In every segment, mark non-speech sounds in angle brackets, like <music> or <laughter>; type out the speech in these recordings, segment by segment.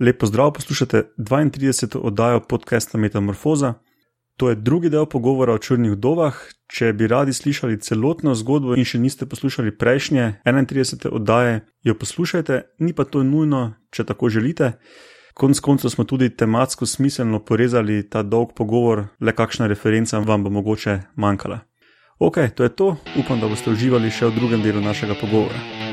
Lepo zdrav, poslušate 32. oddajo podcasta Metamorfoza. To je drugi del pogovora o črnih dovah. Če bi radi slišali celotno zgodbo in še niste poslušali prejšnje 31. oddaje, jo poslušajte, ni pa to nujno, če tako želite. Konec koncev smo tudi tematsko smiselno porezali ta dolg pogovor, le kakšna referenca vam bo mogoče manjkala. Ok, to je to, upam, da boste uživali še v drugem delu našega pogovora.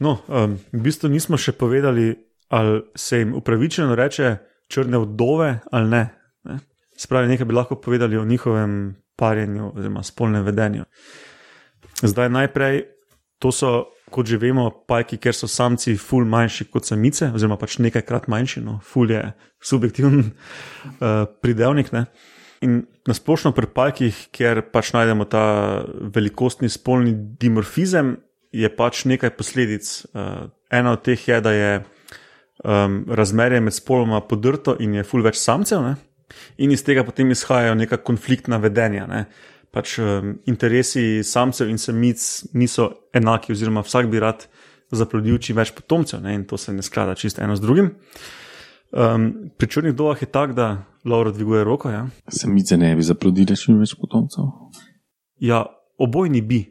No, um, v bistvu nismo še povedali, ali se jim upravičeno reče črne vdove ali ne. ne? Spravi, nekaj bi lahko povedali o njihovem parjenju oziroma spolnem vedenju. Zdaj, najprej, to so, kot že vemo, pajki, ker so samci ful manjši kot samice, oziroma pač nekajkrat manjši, no, ful je subjektiven uh, <laughs> pridevnik. Ne? In nasplošno pri pajkih, kjer pač najdemo ta velikostni spolni dimorfizem, je pač nekaj posledic. Uh, ena od teh je, da je um, razmerje med spoloma podrto in je ful več samcev, ne? in iz tega potem izhajajo neka konfliktna vedenja. Ne? Pač um, interesi samcev in samic niso enaki, oziroma vsak bi rad zaplodil čim več potomcev, ne? in to se ne sklada čisto eno z drugim. Um, pri črnih dovah je tako, da Laura dviguje roko. Ja? Samice ne bi zaplodile čim več potomcev. Ja, obojni bi.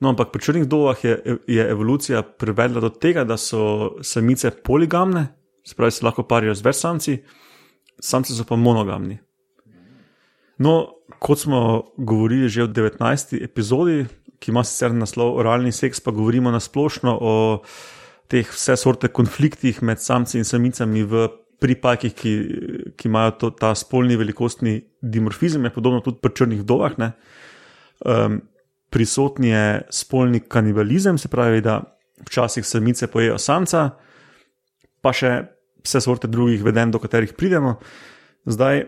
No, ampak pri črnih dovah je, je evolucija privedla do tega, da so samice poligamne, spravi se lahko parijo z več samci, samci so pa monogamni. No, kot smo govorili že v 19. epizodi, ki ima sicer naslov Oralni seks, pa govorimo na splošno o teh vse sorte konfliktih med samci in samicami v pripajkih, ki, ki imajo to, ta spolni velikostni dimorfizem, je podobno tudi pri črnih dovah. Um, prisotni je spolni kanibalizem, se pravi, da včasih samice pojejo samca, pa še vse vrste drugih veden, do katerih pridemo. Zdaj,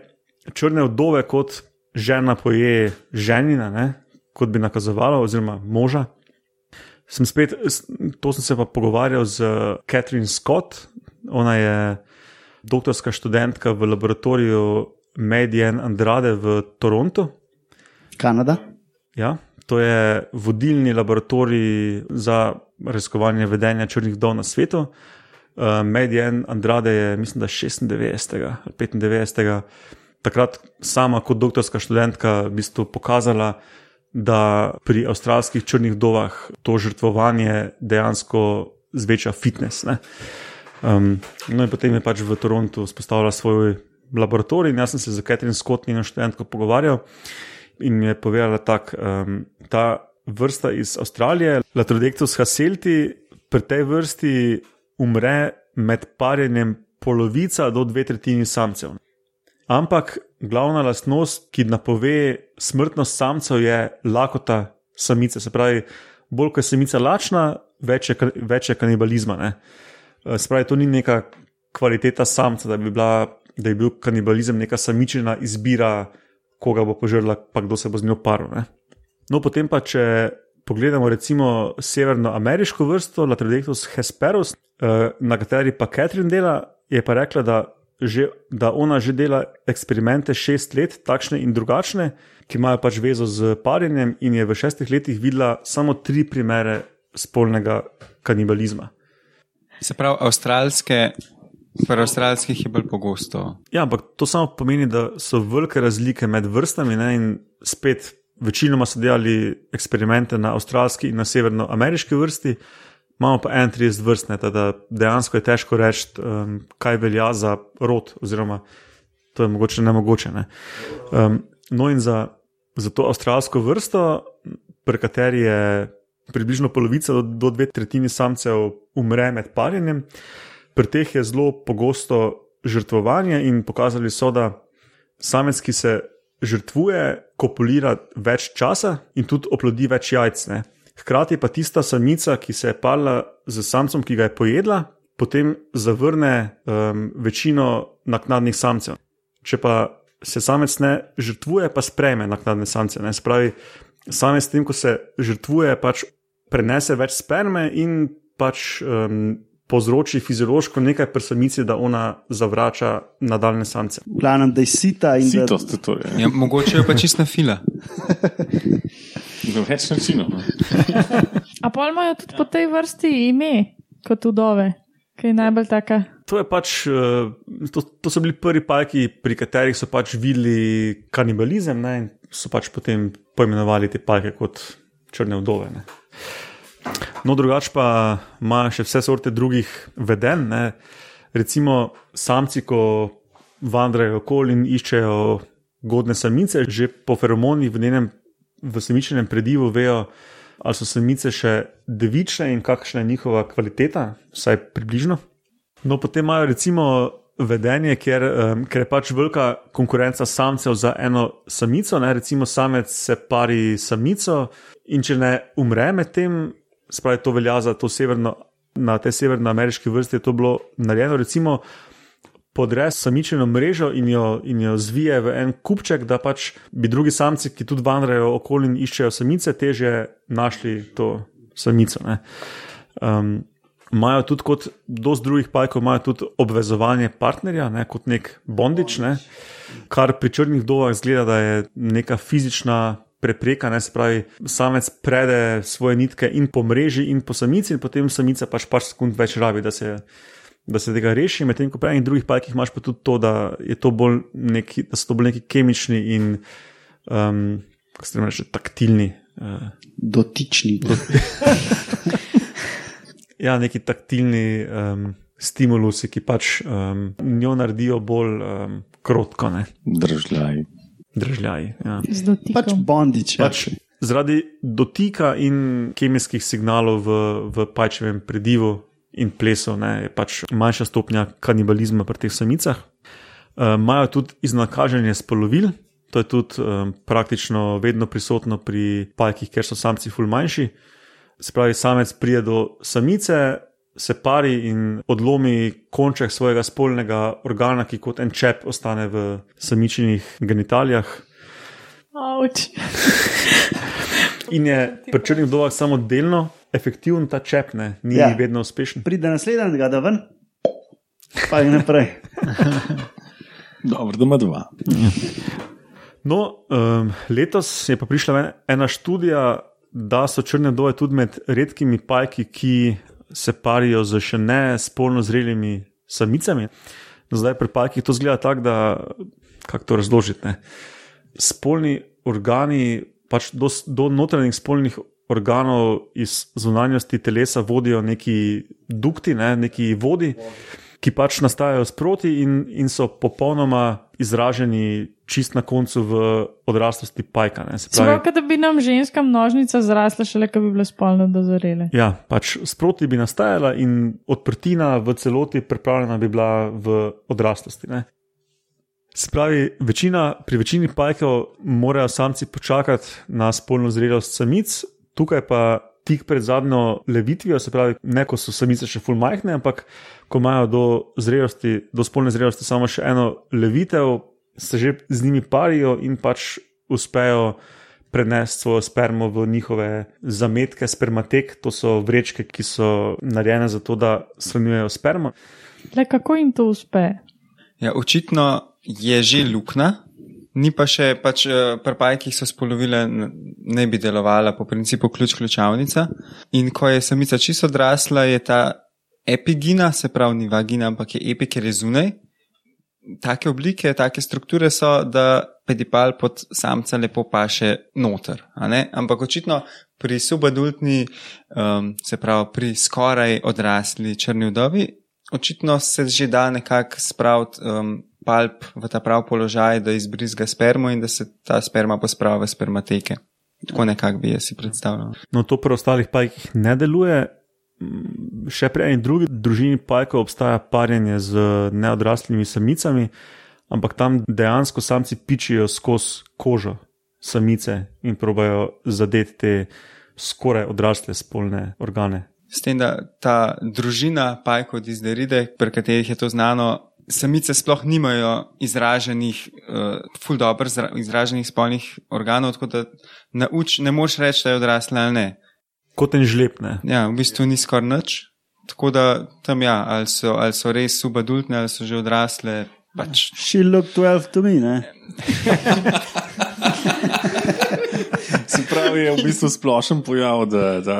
črne vdove kot žena poje ženina, ne, kot bi nakazovalo, oziroma moža. Sem spet, to sem se pa pogovarjal z Catherine Scott, ona je doktorska študentka v laboratoriju Median Andrade v Torontu. Kanada. Ja, to je vodilni laboratorij za raziskovanje vedenja črnih dov na svetu. Uh, Medijan Andrade je, mislim, da 96. ali 95. takrat sama kot doktorska študentka v bistvu pokazala, da pri avstralskih črnih dovah to žrtvovanje dejansko zveča fitness. Um, no, in potem je pač v Torontu spostavila svoj laboratorij, in jaz sem se z Catherine Scott, njeno študentko, pogovarjal in mi je povedala, da um, ta vrsta iz Avstralije, Latrodectus haselti, pri tej vrsti umre med parjenjem polovica do dve tretjini samcev. Ampak glavna lastnost, ki napove smrtnost samcev, je lakota samice. Se pravi, bolj ko je samica lačna, več je, več je kanibalizma. Ne? Se pravi, to ni neka kvaliteta samca, da bi, bila, da bi bil kanibalizem neka samičina izbira koga bo požrla, pa kdo se bo z njo paril. No, potem pa, če pogledamo recimo severnoameriško vrsto, Latrodectus hesperus, eh, na kateri pa Catherine dela, je pa rekla, da, že, da ona že dela eksperimente šest let, takšne in drugačne, ki imajo pač vezo z parjenjem, in je v šestih letih videla samo tri primere spolnega kanibalizma. Se pravi, avstralske Pri avstralskih je bolj pogosto. Ja, ampak to samo pomeni, da so velike razlike med vrstami. Ne? In spet, večinoma so delali eksperimente na avstralski in na severnoameriški vrsti, imamo pa 31 vrst, ne? da dejansko je težko reči, um, kaj velja za rod, oziroma to je mogoče nemogoče. Ne? Um, no, in za, za to avstralsko vrsto, pri kateri je približno polovica do, do dve tretjini samcev umre med parjenjem. Pri teh je zelo pogosto žrtvovanje in pokazali so, da samec, ki se žrtvuje, kopulira več časa in tudi oplodi več jajc. Ne. Hkrati pa tista samica, ki se je pala z samcem, ki ga je pojedla, potem zavrne um, večino naknadnih samcev. Če pa se samec ne žrtvuje, pa sprejme naknadne samce. Ne. Spravi, samec s tem, ko se žrtvuje, pač prenese več sperme in pač um, povzroči fiziološko nekaj pri samici, da ona zavrača nadaljne samce. V glavnem, da je sita in da Sitost je to. Je. Ja, mogoče je pa čist na fila. Na več načinov. no. <laughs> A pol imajo tudi po tej vrsti ime kot udove, ki je najbolj taka. To, je pač, eh, to, to so bili prvi pajki, pri katerih so pač videli kanibalizem ne, in so pač potem poimenovali te pajke kot črne vdove. Ne. No, drugače pa imajo še vse sorte drugih vedenj. Ne. Recimo, samci, ko vandrajo okoli in iščejo godne samice, že po feromonih v njenem v samičnem predivu vejo, ali so samice še devične in kakšna je njihova kvaliteta, vsaj približno. No, potem imajo recimo vedenje, ker, um, ker je pač velika konkurenca samcev za eno samico. Ne? Recimo, samec se pari samico in če ne umre med tem, spravi to velja za to severno, na tej severnoameriški vrsti je to bilo narejeno. Recimo, podre samičino mrežo in jo, in jo zvije v en kupček, da pač bi drugi samci, ki tudi vandrajo okoli in iščejo samice, teže našli to samico. ne. Um, Imajo tudi kot dosti drugih pajkov, imajo tudi obvezovanje partnerja, ne, kot nek bondič, ne, kar pri črnih dovah zgleda, da je neka fizična prepreka, ne, se pravi, samec prede svoje nitke in po mreži, in po samici, in potem samica pač par sekund več rabi, da se, da se tega reši. Medtem ko pri enih drugih pajkih imaš pa tudi to, da, je to bolj neki, da so to bolj neki kemični in, um, kako se reče, taktilni. Uh, dotični. <laughs> ja, neki taktilni um, stimulusi, ki pač um, njo naredijo bolj um, krotko, ne, Držljaj. Ja. Pač bondič. Ja. Pač zaradi dotika in kemijskih signalov v, v pajčevem predivu in plesu ne, je pač manjša stopnja kanibalizma pri teh samicah. Um, Imajo tudi iznakaženje spolovil, to je tudi um, praktično vedno prisotno pri pajkih, ker so samci ful manjši. Se pravi, samec pride do samice, se pari in odlomi konček svojega spolnega organa, ki kot en čep ostane v samičinih genitalijah. Avč. <laughs> In je pri črnih vdovah samo delno efektiven ta čep, ne, ni Ja. vedno uspešen. Pride naslednji, da ven, pa in naprej. <laughs> Dobro, da ima dva. No, um, letos je pa prišla ena študija, da so črne vdove tudi med redkimi pajki, ki se parijo z še ne spolno zrelimi samicami. Zdaj pri pajkih to zgleda tako, da kako to razložiti. Ne? Spolni organi, pač do, do notranjih spolnih organov iz zunanjosti telesa vodijo neki dukti, ne? neki vodi, ki pač nastajajo sproti in, in so popolnoma izraženi čist na koncu v odraslosti pajka. Pravi, Sprav, da bi nam ženska množnica zrasla, šele ko bi bile spolno dozorele. Ja, pač sproti bi nastajala in odprtina v celoti pripravljena bi bila v odraslosti. Ne? Se pravi, večina, pri večini pajkov morajo samci počakati na spolno zrelost samic, tukaj pa tik pred zadnjo levitvijo, se pravi, ne ko so samice še ful majhne, ampak ko imajo do, zrelosti, do spolne zrelosti samo še eno levitev, se že z njimi parijo in pač uspejo prenesti svojo spermo v njihove zametke, spermatek, to so vrečke, ki so narejene za to, da shranjujejo spermo. Le kako jim to uspe? Ja, očitno je že luknja, ni pa še pač eh, pri pajkih so spolovile, ne bi delovala po principu ključ-ključavnica. In ko je samica čisto odrasla, je ta epigina, se pravi ni vagina, ampak je epi, ker je zunaj. Take oblike, take strukture so, da pedipal pod samca lepo paše noter. Ampak očitno pri subadultni, um, se pravi pri skoraj odrasli črni vdovi, očitno se že da nekako spraviti um, palp v ta prav položaj, da izbrizga spermo in da se ta sperma pospravi v spermateke. Tako nekako bi jaz si predstavljal. No, to pri ostalih pajkih ne deluje. Še pri eni drugi družini pajkov obstaja parjenje z neodraslimi samicami, ampak tam dejansko samci pičijo skozi kožo samice in probajo zadeti te skoraj odrasle spolne organe. S tem, da ta družina pajkov dizderide, pri katerih je to znano, samice sploh nimajo izraženih, uh, ful dobro zra- izraženih spolnih organov, tako da nauč, ne moreš reči, da je odrasla ali ne. Kot en žleb, ne. Ja, v bistvu ni skoraj nič. Tako da tam ja, ali so, ali so res subadultne, ali so že odrasle. Pač, She looked 12 to me, ne? <laughs> Se pravi, je v bistvu splošen pojav, da, da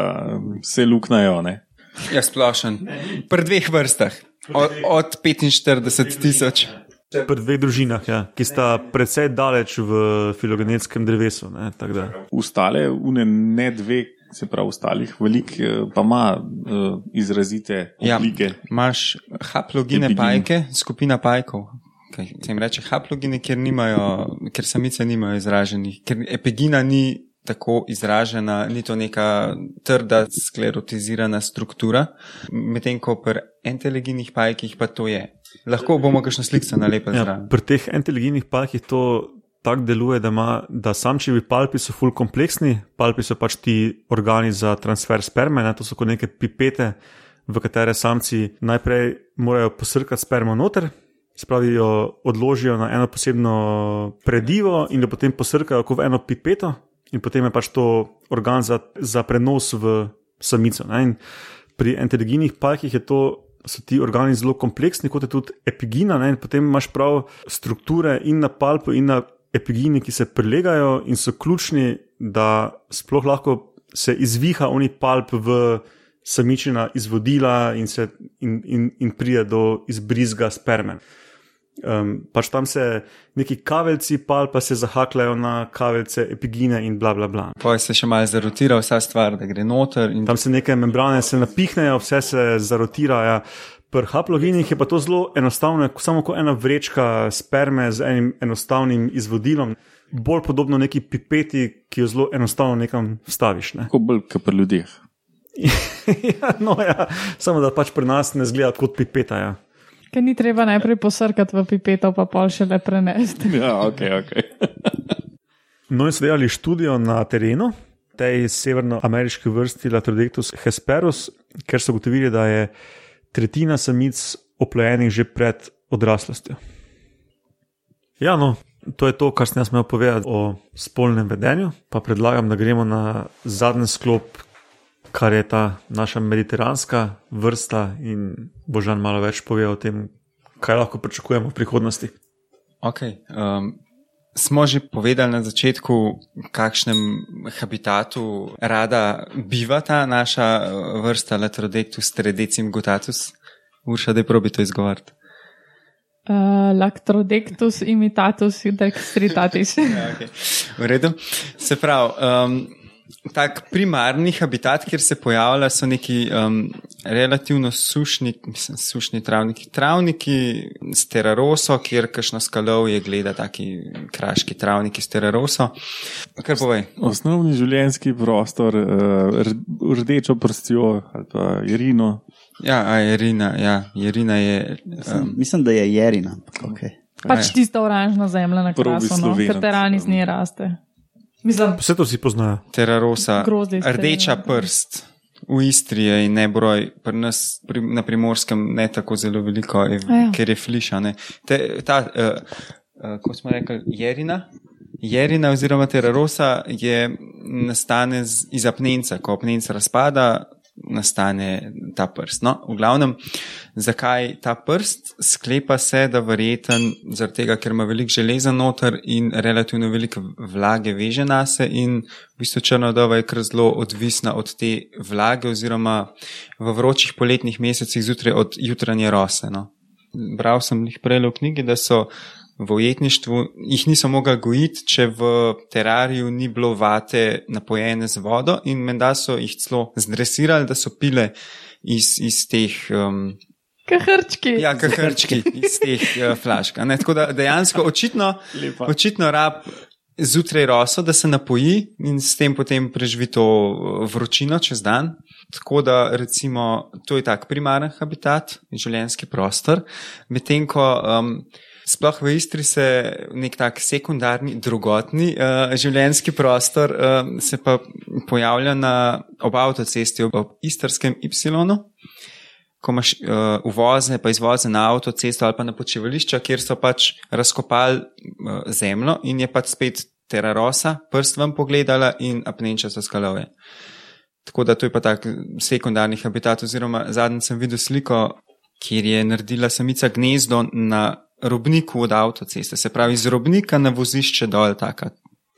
se luknajo. Ne? ja, splošen. Pri dveh vrstah, od, od 45 tisoč. Pri dveh družinah, ja, ki sta precej daleč v filogenetskem drevesu. Ne. Ostale, une ne dve, se pravi, ostalih velik, eh, pa ima uh, izrazite Ja, oblike. imaš haplogine Epigin. pajke, skupina pajkov. Kaj se jim reče haplogine, ker, nimajo, ker samice nimajo izraženih, ker epigina ni tako izražena, ni to neka trda, sklerotizirana struktura, medtem ko pri enteleginih pajkih pa to je. Lahko bomo kakšno sliko nalepili Ja, pri teh enteleginih palkih to tako deluje, da, ima, da samčevi palpi so ful kompleksni. Palpi so pač ti organi za transfer sperme, ne? to so kot neke pipete, v katere samci najprej morajo posrkati spermo noter. Spravi jo odložijo na eno posebno predivo in jo potem posrkajo kot v eno pipeto, in potem je pač to organ za, za prenos v samico. Pri enteleginih palkih je to so ti organi zelo kompleksni, kot je tudi epigina. Ne? In potem imaš prav strukture in na palpu, in na epigini, ki se prilegajo in so ključni, da sploh lahko se izviha oni palp v samičina izvodila in, se, in, in, in pride do izbrizga sperme. Um, pač tam se neki kaveljci palpa se zahakljajo na kaveljce epigine in bla bla bla. Poj se še malo zarotira vsa stvar, da gre noter. In... Tam se neke membrane se napihnejo, vse se zarotira. Ja. Pri haplogenih je pa to zelo enostavno, je samo kot ena vrečka sperme z enim enostavnim izvodilom, bolj podobno neki pipeti, ki jo zelo enostavno nekam vstaviš. Ne. Tako bolj kot pri ljudeh. <laughs> ja, no, ja, samo da pač pri nas ne zgleda kot pipeta. Ja. Ker ni treba najprej posrkati v pipeto, pa pol še le prenesti. <laughs> Ja, ok, ok. <laughs> No, in so delali študijo na terenu, tej severnoameriški vrsti Latrodectus hesperus, ker so ugotovili, da je tretjina samic oplojenih že pred odraslostjo. Ja, no, to je to, kar sem jaz imel povedati o spolnem vedenju. Pa predlagam, da gremo na zadnji sklop, kar je ta naša mediteranska vrsta, in Božan malo več pove o tem, kaj lahko pričakujemo v prihodnosti. Okay, um, smo že povedali na začetku, v kakšnem habitatu rada biva ta naša uh, vrsta Latrodectus teredecim gutatus. Urša, da je probi to izgovoriti. Uh, Lactrodectus imitatus dextritatis. <laughs> Ja, okay. V redu. Se pravi, um, tak primarni habitat, kjer se pojavlja, so neki um, relativno sušni, mislim, sušni travniki. Travniki s teraroso, kjer kakšno skalovje gleda, taki kraški travniki s teraroso. Kar povej. Osnovni življenjski prostor, uh, rdečo prstjo ali pa irino. Ja, a Jerina, ja, Jerina je. Mislim, Um, mislim, da je Jerina. Okay. Pač tista oranžna zemlja na krasu, no, ker terani z nje raste. Mislim, Vse to si poznajo. terarosa, rdeča prst. V Istri je in nebroj, pri nas pri, na primorskem ne tako zelo veliko, je, A ja. ker je fliša. Ne. Te, ta, uh, uh, kot smo rekli, Jerina. Jerina oziroma terarosa je, nastane z, iz apnenca. Ko apnenc razpada, nastane ta prst. No, v glavnem, zakaj ta prst? Sklepa se, da verjeten zaradi tega, ker ima veliko železa noter in relativno veliko vlage veže na se in v bistvu črnodova je kar zelo odvisna od te vlage oziroma v vročih poletnih mesecih zjutraj od jutranje rose. No. Bral sem jih prej v knjigi, da so v ujetništvu jih niso mogli gojiti, če v terariju ni bilo vate napojene z vodo in menda so jih celo zdresirali, da so pile iz, iz teh. Um, kahrčki. Ja, kahrčki iz teh uh, <laughs> flašk. a ne. Tako da dejansko očitno, očitno rab zjutraj roso, da se napoji in s tem potem preživi to uh, vročino čez dan. Tako da recimo to je tak primaren habitat, življenjski prostor, medtem ko um, sploh v Istri se nek tak sekundarni, drugotni uh, življenjski prostor uh, se pa pojavlja na ob avtocesti, ob, istrskem Y ko imaš uh, uvoze, pa izvoze na avtocesto ali pa na počivališča, kjer so pač razkopali uh, zemljo in je pač spet terarosa, prst vam pogledala in apnenča so skalove. Tako da to je pa tak sekundarni habitat, oziroma zadnjič sem videl sliko, kjer je naredila samica gnezdo na robniku od avtoceste, se pravi iz robnika na vozišče dol, taka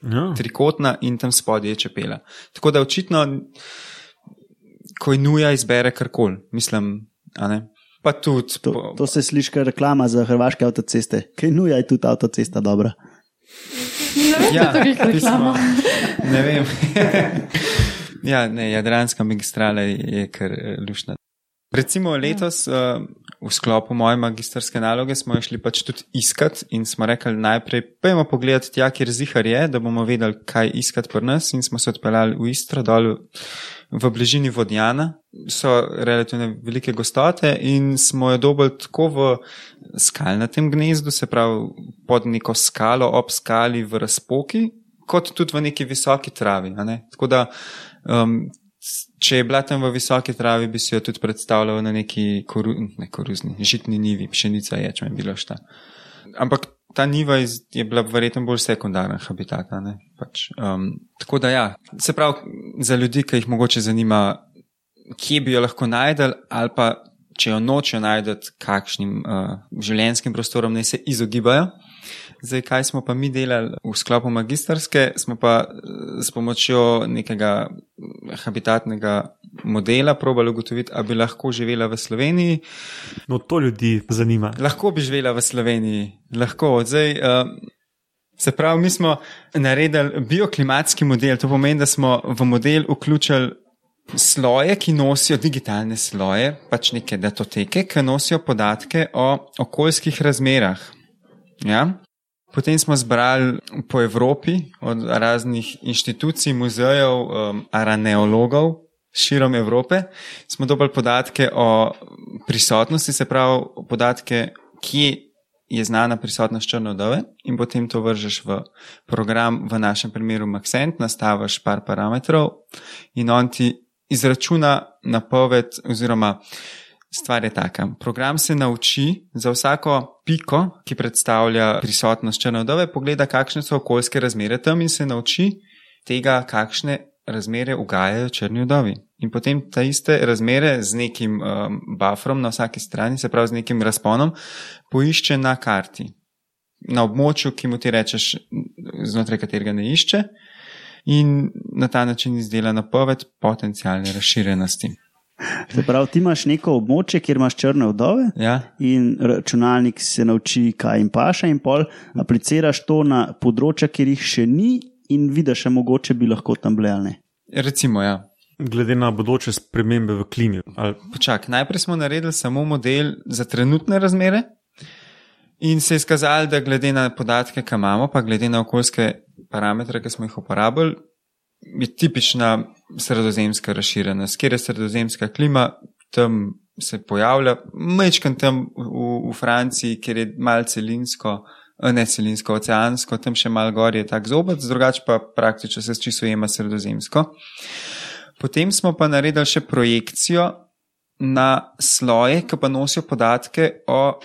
Ja. trikotna in tam spodaj je čepela. Tako da očitno, ko je nuja, izbere karkoli, mislim, a ne. Pa tudi, To, po- to se sliši kot reklama za hrvaške avtoceste. Kaj nuja je tudi avtocesta dobra. Ne vem, ja, to je reklama. pismo. Ne vem. <laughs> ja, ne, Jadranska magistrala je kar eh, lušna. Recimo letos uh, v sklopu moje magistrske naloge smo šli pač tudi iskat in smo rekli najprej, pojmo pogledati tja, kjer zihar je, da bomo vedeli, kaj iskati pri nas in smo se odpeljali v Istro dol v bližini Vodjana. So relativno velike gostote in smo jo dobili tako v skalnatem gnezdu, se pravi pod neko skalo, ob skali v razpoki, kot tudi v neki visoki travi. ne. Tako da, um, če je bila tam v visoki travi, bi si jo tudi predstavljal na neki koru, ne, koruzni, žitni nivi, pšenica je, če me bilo šta. Ampak ta niva iz- je bila verjetno bolj sekundaren habitat. Pač, um, tako da ja, se pravi, za ljudi, ki jih mogoče zanima, kje bi jo lahko najdel, ali pa če jo nočejo najdeti, kakšnim uh, življenjskim prostorom naj se izogibajo. Zdaj, kaj smo pa mi delali v sklopu magistrske, smo pa eh, s pomočjo nekega mm, habitatnega modela probali ugotoviti, ali bi lahko živela v Sloveniji. No, to ljudi zanima. Lahko bi živela v Sloveniji, lahko. Zdaj, uh, se pravi, mi smo naredili bioklimatski model, to pomeni, da smo v model vključili sloje, ki nosijo digitalne sloje, pač neke datoteke, ki nosijo podatke o okoljskih razmerah. Ja? Potem smo zbrali po Evropi od raznih inštitucij, muzejev, um, araneologov širom Evrope, smo dobili podatke o prisotnosti, se pravi podatke, kje je znana prisotnost črne vdove in potem to vržeš v program, v našem primeru Maxent, nastaviš par parametrov in on ti izračuna napoved oziroma Stvar je taka. Program se nauči za vsako piko, ki predstavlja prisotnost črne vdove, pogleda, kakšne so okoljske razmere tam in se nauči tega, kakšne razmere ugajajo črni vdovi. In potem ta iste razmere z nekim um, bufferom na vsaki strani, se pravi z nekim razponom, poišče na karti, na območju, ki mu ti rečeš, znotraj katerega ne išče, in na ta način izdela napoved potencijalne razširjenosti. Se pravi, ti imaš neko območje, kjer imaš črne vdove Ja? in računalnik se nauči, kaj jim paša, in pol apliciraš to na področja, kjer jih še ni, in vidiš, mogoče bi lahko tam bile ali ne. Recimo, ja. Glede na bodoče spremembe v klimi. Ali, Počak, najprej smo naredili samo model za trenutne razmere in se je izkazalo, da glede na podatke, ki imamo, pa glede na okoljske parametre, ki smo jih uporabili, je tipična sredozemska razširjenost. Kjer je sredozemska klima, tam se pojavlja, mečkan tam v, v Franciji, kjer je malce celinsko, eh, ne celinsko, oceansko, tam še malo gor je tak zobec, drugače pa praktično se čisto ujema sredozemsko. Potem smo pa naredili še projekcijo na sloje, ki pa nosijo podatke o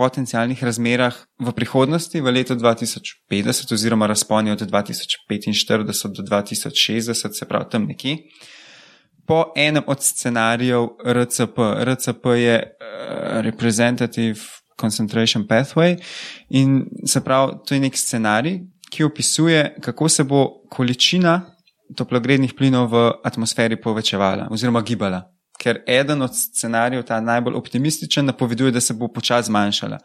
potencijalnih razmerah v prihodnosti, v letu 2050, oziroma razponi od 2045 do 2060, se pravi tam nekje. Po enem od scenarijev RCP, RCP je uh, Representative Concentration Pathway, in se pravi, to je nek scenarij, ki opisuje, kako se bo količina toplogrednih plinov v atmosferi povečevala oziroma gibala. Ker eden od scenarijev, ta najbolj optimističen, napoveduje, da se bo počasi zmanjšala.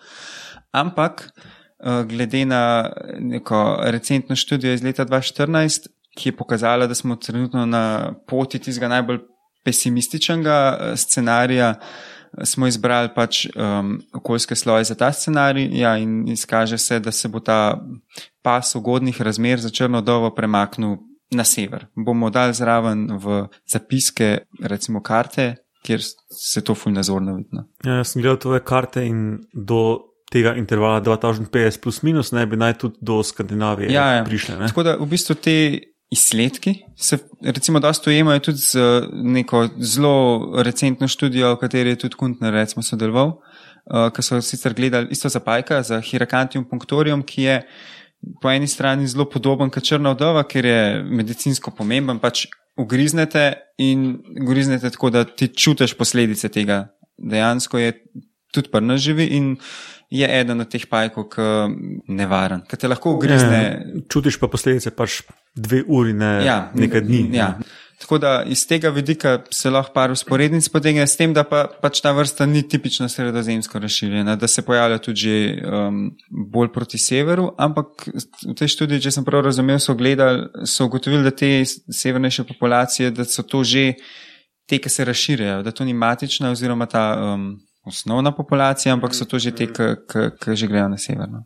Ampak, eh, glede na neko recentno študijo iz leta 2014, ki je pokazala, da smo trenutno na poti tistega najbolj pesimističnega eh, scenarija, smo izbrali pač um, okoljske sloje za ta scenarij ja, in izkaže se, da se bo ta pas ugodnih razmer za črno dovo premaknil na sever. Bomo dali zraven v zapiske, recimo karte, kjer se to fulj nazorno vidno. ja, jaz sem gledal tvoje karte in do tega intervala 2050 plus minus naj bi naj tudi do Skandinavije Ja, ja. prišle. Ne? Tako da v bistvu te izsledki se recimo dosto ujemajo tudi z eh, neko zelo recentno študijo, v kateri je tudi Kuntner recimo sodeloval, uh, ki so sicer gledali isto za pajka, za Hirakantium punctorium, ki je po eni strani zelo podoben kot črna vdova, ker je medicinsko pomemben, pač ugriznete in ugriznete tako, da ti čutiš posledice tega. Dejansko je tudi pri nas živi in je eden od teh pajkov, ki je nevaren, ki te lahko ugrizne. Ja, čutiš pa posledice pač dve uri, ne ja, nekaj dni. Ja. Tako da iz tega vidika se lahko par usporednic potegne, s tem, da pa, pač ta vrsta ni tipično sredozemsko razširjena, da se pojavlja tudi um, bolj proti severu, ampak v tej študiji, če sem prav razumel, so gledali, so ugotovili, da te severnejše populacije, da so to že te, ki se razširjajo, da to ni matična oziroma ta um, osnovna populacija, ampak so to že te, ki že grejo na severno.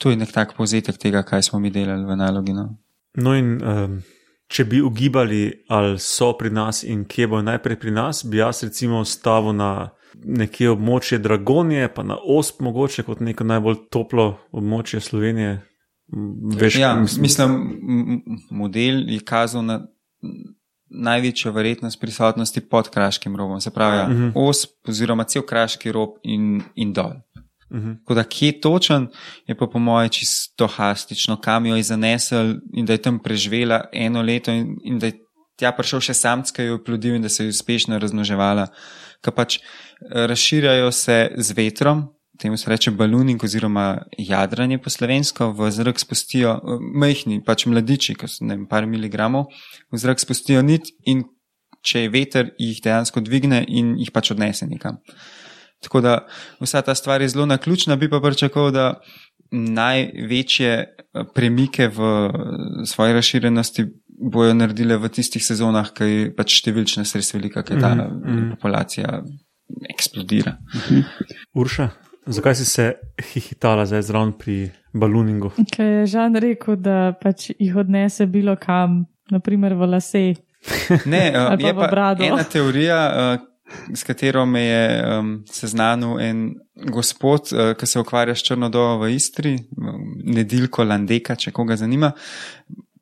To je nek tak povzetek tega, kaj smo mi delali v nalogi. No, no in um, če bi ugibali, ali so pri nas in kje bo najprej pri nas, bi jaz recimo stavil na nekje območje Dragonije, pa na Osp, mogoče kot neko najbolj toplo območje Slovenije. Veš, ja, mislim, model je kazal na največjo verjetnost prisotnosti pod kraškim robom, se pravi, ja, uh mhm. -huh. osp oziroma cel kraški rob in, in dol. Uh mhm. -huh. Tako da, kje točen je pa po mojem čisto hastično, kam jo je zanesel in da je tam preživela eno leto in, in da je tja prišel še samc, ki jo je plodil in da se je uspešno razmnoževala. Ker pač eh, razširjajo se z vetrom, temu se reče baluning oziroma jadranje po slovensko, v zrak spustijo majhni, pač mladiči, ki so ne vem, par miligramov, v zrak spustijo nit in če je veter, jih dejansko dvigne in jih pač odnese nekam. Tako da vsa ta stvar je zelo naključna, bi pa pričakoval, da največje eh, premike v svoji razširjenosti bojo naredile v tistih sezonah, ki je pač številčna sredstva velika, ker ta mm -hmm. populacija eksplodira. Mm -hmm. Urša, Zakaj si se hihitala zdaj zraven pri baluningu? Ker je Žan rekel, da pač jih odnese bilo kam, naprimer v lase. Ne, je pa ena teorija, uh, s katero me je um, seznanil en gospod, uh, ki se ukvarja s Črnodovo v Istri, Nedilko Landeka, če koga zanima.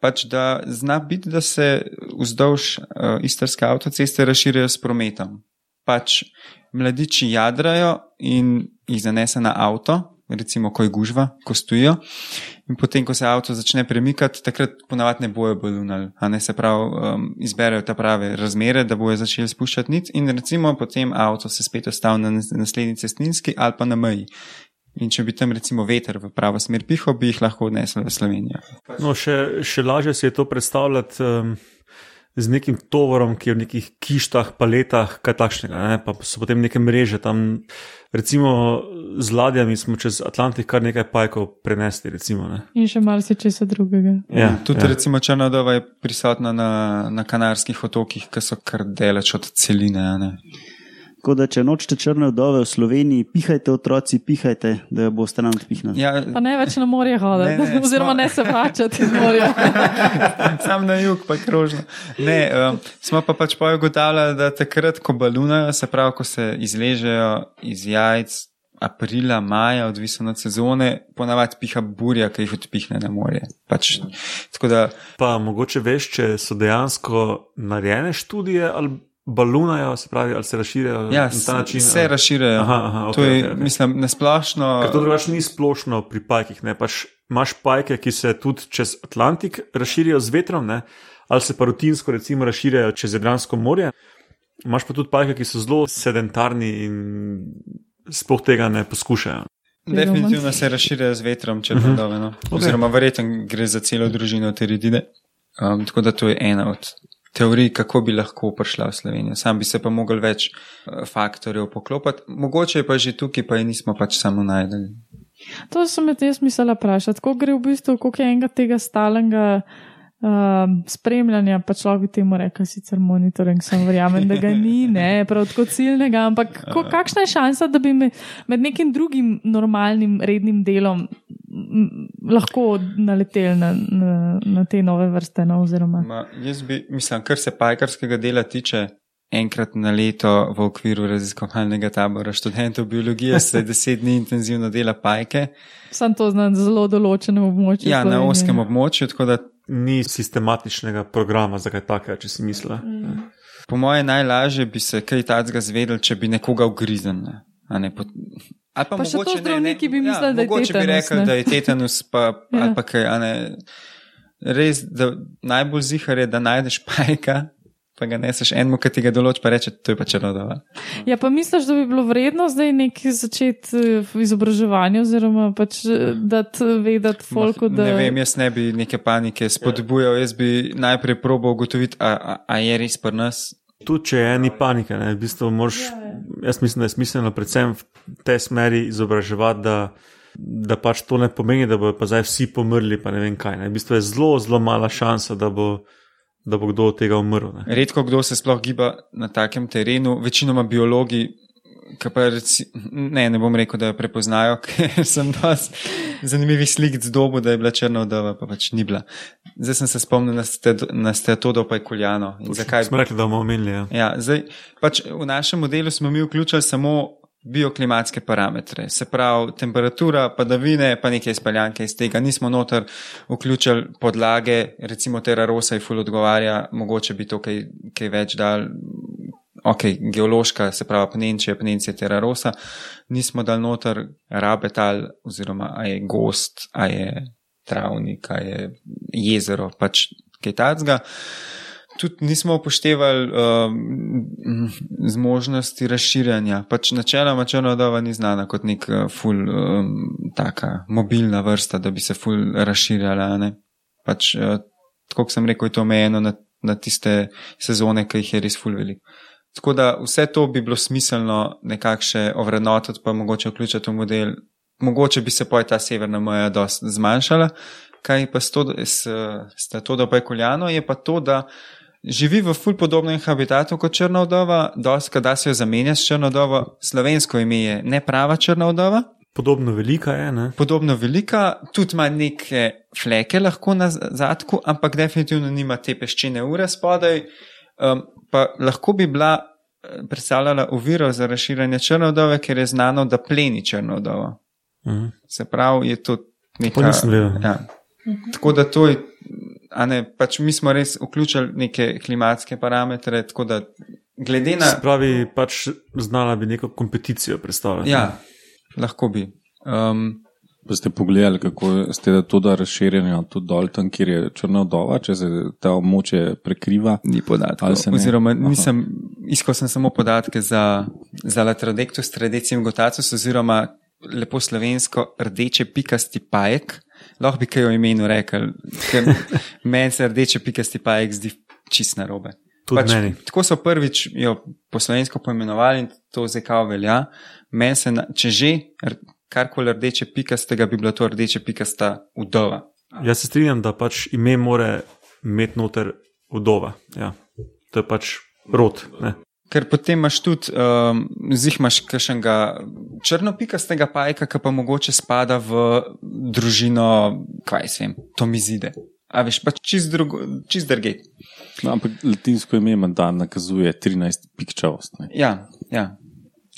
Pač da zna biti, da se vzdolž uh, istrske avtoceste razširjajo s prometom. Pač mladiči jadrajo in jih zanese na avto, recimo, ko je gužva, ko stojijo. In potem, ko se avto začne premikati, takrat ponavadi ne bojo balunali, a ne se prav um, izberejo ta prave razmere, da bojo začeli spuščati nic. In recimo, potem avto se spet ostavi na naslednji cestninski ali pa na meji. In če bi tam recimo veter v pravo smer pihal, bi jih lahko odnesli v Slovenijo. No, še, še lažje si je to predstavljati. Um z nekim tovorom, ki je v nekih kištah, paletah, kaj takšnega, ne? pa so potem neke mreže tam. Recimo z ladjami smo čez Atlantik kar nekaj pajkov prenesli. Recimo, In še marsikaj drugega. Ja, tudi ja. recimo Črnodova je prisotna na, na Kanarskih otokih, ki so kar deleč od celine. Tako da, če nočete črne vdove v Sloveniji, pihajte otroci, pihajte, da boste nam odpihnili. Ja, pa ne več na morje hoditi, <laughs> oziroma smo... ne se vračati iz morja. <laughs> Sam na jug, pa krožno. Ne, um, smo pa pač pojugotavljali, da takrat, ko balunajo, se pravi, ko se izležejo iz jajc. Aprila, maja, odvisno od sezone, ponavadi piha burja, ki jih odpihne na morje. Pač, da... Pa mogoče veš, če so dejansko narejene študije ali balunajo, se pravi, ali se razširijo ja, na ta način. Se razširijo. Aha, aha, okay, to je, okay, okay. mislim, nesplošno. Ker to drugače ni splošno pri pajkih. Ne? Pač imaš pajke, ki se tudi čez Atlantik razširijo z vetrom, ne? ali se pa rutinsko, recimo, razširijo čez Jadransko morje. Imaš pa tudi pajke, ki so zelo sedentarni in sploh tega ne poskušajo. Definitivno se razširijo z vetrom, če uh -huh. dobro. No. Okay. Oziroma, verjetno gre za celo družino te redine. Um, tako da to je ena od teorij, kako bi lahko prišla v Slovenijo. Sam bi se pa mogel več uh, faktorjev poklopiti, mogoče pa že tukaj, pa jih nismo pač samo najdeli. To sem jaz mislila vprašati, kako gre v bistvu, koliko je enega tega stalnega uh, spremljanja, pa človek bi temu rekel, sicer monitoring, sem verjamem, da ga ni, ne, prav tako ciljnega, ampak ko, kakšna je šansa, da bi me, med nekim drugim normalnim, rednim delom lahko naleteli na, na, na te nove vrste? No, Ma, jaz bi, mislim, kar se pajkarskega dela tiče. Enkrat na leto v okviru raziskovalnega tabora študentov biologije se <laughs> deset dni intenzivno dela pajke. Sam to znam zelo določenem območju. Ja, Slovenije. na oskem območju, tako da ni sistematičnega programa za kaj takega, če si misliš. Mm. Po mojem, najlažje bi se kaj takega zvedel, če bi nekoga ugrizen. Ne? Ne, po... Ali pa, pa mogoče ne, ne, bi mislili, ja, da je tetanus. Mogoče bi rekel, ne? da je tetanus, pa, ja. ali pa kaj. res, da najbolj zihar je, da najdeš pajka, pa ga neseš enemu, ki ti ga določi, pa reče, to je pa črnodova. Ja, pa misliš, da bi bilo vredno zdaj nekaj začeti eh, v izobraževanju, oziroma pač eh, dati vedeti folku, da Ne vem, jaz ne bi neke panike spodbujal, jaz bi najprej probal ugotoviti, a, a, a je res pri nas. Tudi če je ni panike, ne, v bistvu moraš, jaz mislim, da je smiselno predvsem v tej smeri izobraževati, da, da pač to ne pomeni, da bodo pa zdaj vsi pomrli, pa ne vem kaj. Ne. V bistvu je zelo, zelo mala šansa, da bo, da bo kdo od tega umrl. Ne. Redko kdo se sploh giba na takem terenu, večinoma biologi. Reci, ne, ne bom rekel, da jo prepoznajo, <laughs> ker sem dosti zanimivih slik z dobu, da je bila črna vdova, pa pač ni bila. Zdaj sem se spomnil na, ste, na Steatodo pa je Kuljano. Zakaj? Smo rekli, da bomo omenili. Ja. Ja, zdaj, pač v našem modelu smo mi vključili samo bioklimatske parametre, se pravi temperatura, padavine, pa neke izpeljanke iz tega. Nismo noter vključili podlage, recimo Terrarosa je ful odgovarja, mogoče bi to kaj, kaj več dal. Ok, geološka, se pravi, pnenče, pnenče Terrarosa, nismo dal noter rabetal, oziroma a je gost, a je travnik, a je jezero, pač kaj tacga. Tudi nismo upoštevali um, zmožnosti razširjanja. Pač načeloma črnodova ni znana kot nek uh, ful, um, taka mobilna vrsta, da bi se ful razširjala. Ne? Pač, uh, tako kot sem rekel, je to omejeno na, na tiste sezone, ki jih je res ful veliko. Tako da vse to bi bilo smiselno nekako še ovrednotiti, pa mogoče vključiti v model. Mogoče bi se poj ta severna meja dosti zmanjšala. Kaj pa s to, s, s to, da pa je koljano, je pa to, da živi v ful podobnem habitatu kot črna vdova, dosti, da se jo zamenja s črno vdovo, slovensko ime je ne prava črna vdova. Podobno velika je. Ne? Podobno velika, tudi ima neke fleke lahko na zadku, ampak definitivno nima te peščene ure spodaj. Um, pa lahko bi bila predstavljala oviro za razširjanje črnodove, ker je znano, da pleni črnodovo. Mhm. Se pravi, je to nekaj. To nisem vedel. Ja. Tako da to je, ne, pač mi smo res vključili neke klimatske parametre, tako da glede na. Se pravi, pač znala bi neko kompeticijo predstavljati. Ja, lahko bi. Um, Pa ste pogledali, kako ste da to da razširjeno tudi dol tam, kjer je črna vdova, če se ta območje prekriva. Ni Ali podatkov. se ne? Oziroma, nisem, iskal sem samo podatke za, za latrodektus tradicijum gotatus, oziroma lepo slovensko rdeče pikasti pajek. Lahko bi kaj o imenu rekel, ker <laughs> meni se rdeče pikasti pajek zdi čist narobe. Tudi meni. Tako so prvič jo po slovensko poimenovali in to zdaj kao velja. Meni se, na, če že karkoli rdeče pikastega, bi bila to rdeče pikasta vdova. Jaz se strinjam, da pač ime more imeti noter vdova. Ja. To je pač rod. Ne? Ker potem imaš tudi, um, zih imaš kakšnega črnopikastega pajka, ki pa mogoče spada v družino, kaj se vem, tomizide. A veš, pač čist, drugo, čist drugej. No, ampak latinsko ime mandan nakazuje 13 pikčavost. ne. Ja, ja,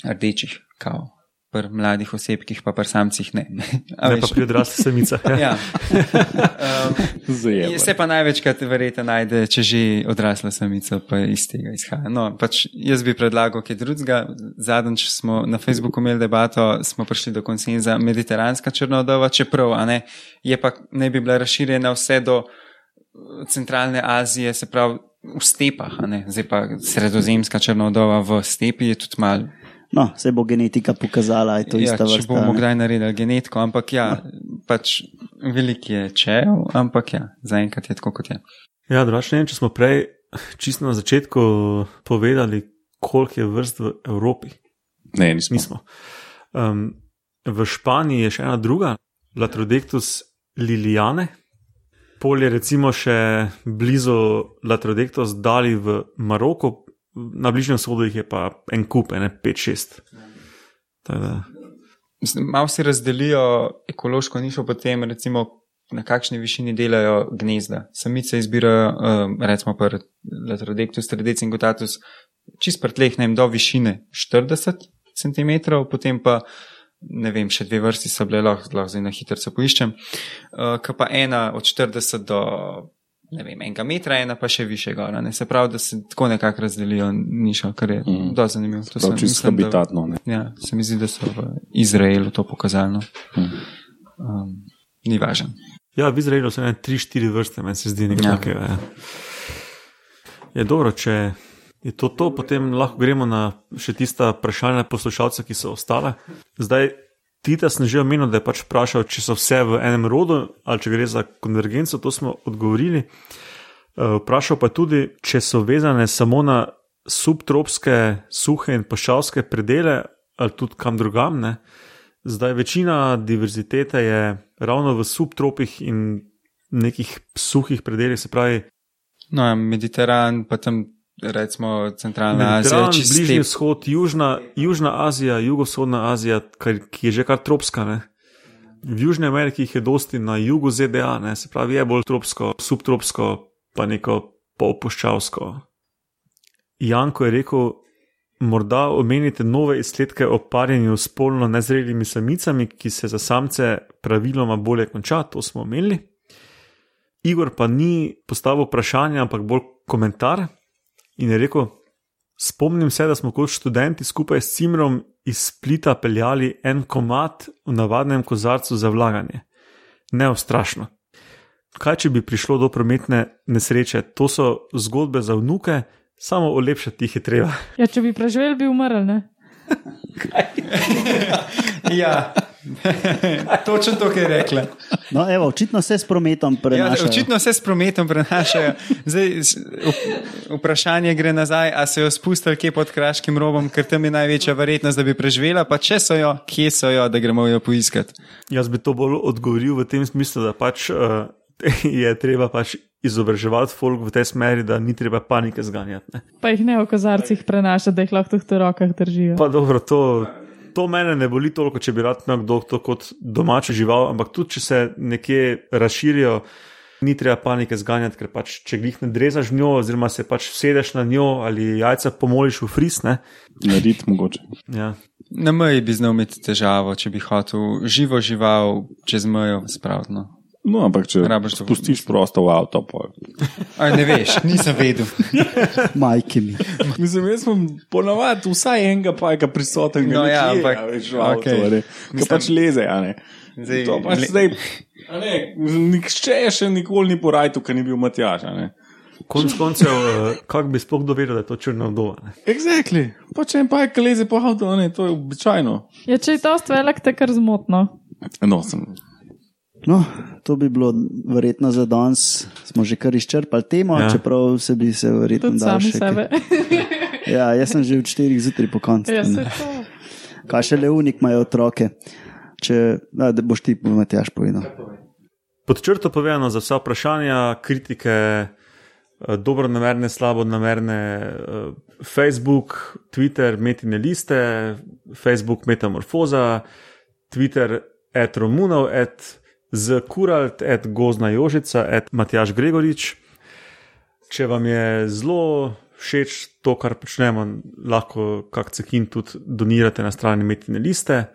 rdečih, kao. Pri mladih osebkih, pa pri samcih ne. <laughs> A Ne pa veš, pri odraslih samicah. Ja. <laughs> ja. <laughs> um. Se pa največkrat verjetno najde, če že odrasla samica, pa iz tega izhaja. No, pač jaz bi predlagal kaj drugega. Zadnjič smo na Facebooku imeli debato, smo prišli do konsenza mediteranska črnodova, čeprav ne, je pa ne bi bila razširjena vse do eh, centralne Azije, se pravi v stepah, zdaj pa sredozemska črnodova v stepi je tudi mal. No, se bo genetika pokazala, da je to Ja, ista če vrsta. bomo ne. kdaj naredili genetiko, ampak ja, pač velik je če, ampak ja, zaenkrat je tako, kot je. Ja, drugače ne vem, če smo prej čisto na začetku povedali, koliko je vrst v Evropi. Ne, nismo. Nismo. Um, v Španiji je še ena druga, Latrodectus liliane. Pol je recimo še blizu Latrodectus dali v Maroko, na Bližnjem vzhodu jih je pa en kup, ene 5-6. Tako da, Mislim, Malo si razdelijo ekološko nišo, potem recimo na kakšni višini delajo gnezda. Samice izbirajo, um, recimo Latrodectus, Tradic in Gotatus, čist pri tleh, ne vem, do višine 40 cm, potem pa, ne vem, še dve vrsti so bile, lahko, lahko zdaj na hitro se poiščem, uh, ki pa ena od 40 do, ne vem, enega metra, ena pa še više gora. Ne? Se pravi, da se tako nekako razdelijo nišo, kar je mm. dosti zanimivo. To Prav sem- čist mislim, da- habitatno. Ne. Ja, se mi zdi, da so v Izraelu to pokazali. No. Mhm. Um, ni važno. Ja, v Izraelu so ene tri, štiri vrste, meni se zdi nekaj Ja. ja. takega. Ja. Je dobro, če je to to, potem lahko gremo na še tista vprašanja poslušalcev, ki so ostale. Zdaj, Tita sem že omenil, da je pač vprašal, če so vse v enem rodu ali če gre za konvergenco, to smo odgovorili. Eh, Vprašal pa tudi, če so vezane samo na subtropske, suhe in pašalske predele ali tudi kam drugam. Ne? Zdaj, večina diverzitete je ravno v subtropih in nekih suhih predeljih, se pravi, No, ja, Mediteran, pa tam recimo centralna Azija, Bližnji step. vzhod, Južna, Južna Azija, Jugovzhodna Azija, kar, ki je že kar tropska. Ne? V Južni Ameriki jih je dosti na jugu ZDA, ne? se pravi, je bolj tropsko, subtropsko, pa neko polpuščavsko. Janko je rekel, morda omenite nove izsledke o parjenju s spolno nezrelimi samicami, ki se za samce praviloma bolje konča, to smo omenili. Igor pa ni postavil vprašanja, ampak bolj komentar in je rekel: Spomnim se, da smo kot študenti skupaj s Cimrom iz Splita peljali en komat v navadnem kozarcu za vlaganje. Neostrašno. Kaj, če bi prišlo do prometne nesreče? To so zgodbe za vnuke, samo olepšati jih je treba. Ja, če bi preživel, bi umrl, ne? <laughs> Ja, <laughs> točno to, kar je rekla. No, evo, očitno se s prometom Ja, prenaša. očitno se s prometom prenašajo. Zdaj, vprašanje gre nazaj, a so jo spustili kje pod kraškim robom, ker tam je največja verjetnost, da bi preživela, pa če so jo, kje so jo, da gremo jo poiskati. Jaz bi to bolj odgovoril v tem smislu, da pač uh, je treba pač izobraževati folk v tej smeri, da ni treba panike zganjati. Ne. Pa jih ne v kozarcih prenaša, da jih lahko v rokah držijo. Pa dobro, to, to mene ne boli toliko, če bi rad imel kdo to kot domačo žival, ampak tudi če se nekje razširijo, ni treba panike zganjati, ker pač če jih ne drezaš v njo, oziroma se pač sedeš na njo ali jajca pomoliš v fris. Ne, Narediti mogoče. ja. Na meji bi znal imeti težavo, če bi hotel živo žival čez mejo spraviti. No. Ampak če spustiš prosto v avto, pol. Aj, ne veš, nisem vedel. <laughs> Majke mi. Mislim, jaz sem ponovadi vsaj enega pajka prisoten, No, ja, nekje, ampak- veš, v avtu, okej. a ne. Ki pač leze, a ne. Zdaj, To pač le- zdaj, a ne, nihče še nikoli ni porajtu, ker ni bil Matjaž, a ne. Konec koncev, uh, kako bi sploh dovedel, da je to črna vdova. ne. Exactly. Pa če en pajk leze po avtu, ne, to je običajno. Ja, če je to velik, te kar zmotno. No, sem. No, to bi bilo verjetno za danes. Smo že kar izčrpali temo, Ja. čeprav se bi se verjetno dal še sebe. kaj- <laughs> Ja, jaz sem že od 4 zjutraj po koncu. ja, se to. <laughs> Kaj še le unik imajo otroke? Če, da, da boš ti, Matjaš, povedal. Pod črto povedano za vsa vprašanja, kritike, eh, dobronamerne, slabonamerne, eh, Facebook, Twitter, metine liste, Facebook, metamorfoza, Twitter, et Romunov, et z Kuralt, et Gozna Jožica, et Matjaš Gregorič. Če vam je zelo všeč to, kar počnemo, lahko kak cekin tudi donirate na strani metine liste.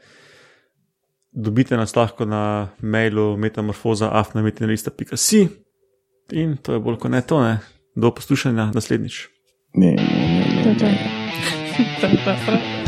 Dobite nas lahko na mailu metamorfoza.afnametinalista.si in to je bolj kot ne to, ne. Do poslušanja naslednjič. Ne, ne, ne, ne. <laughs>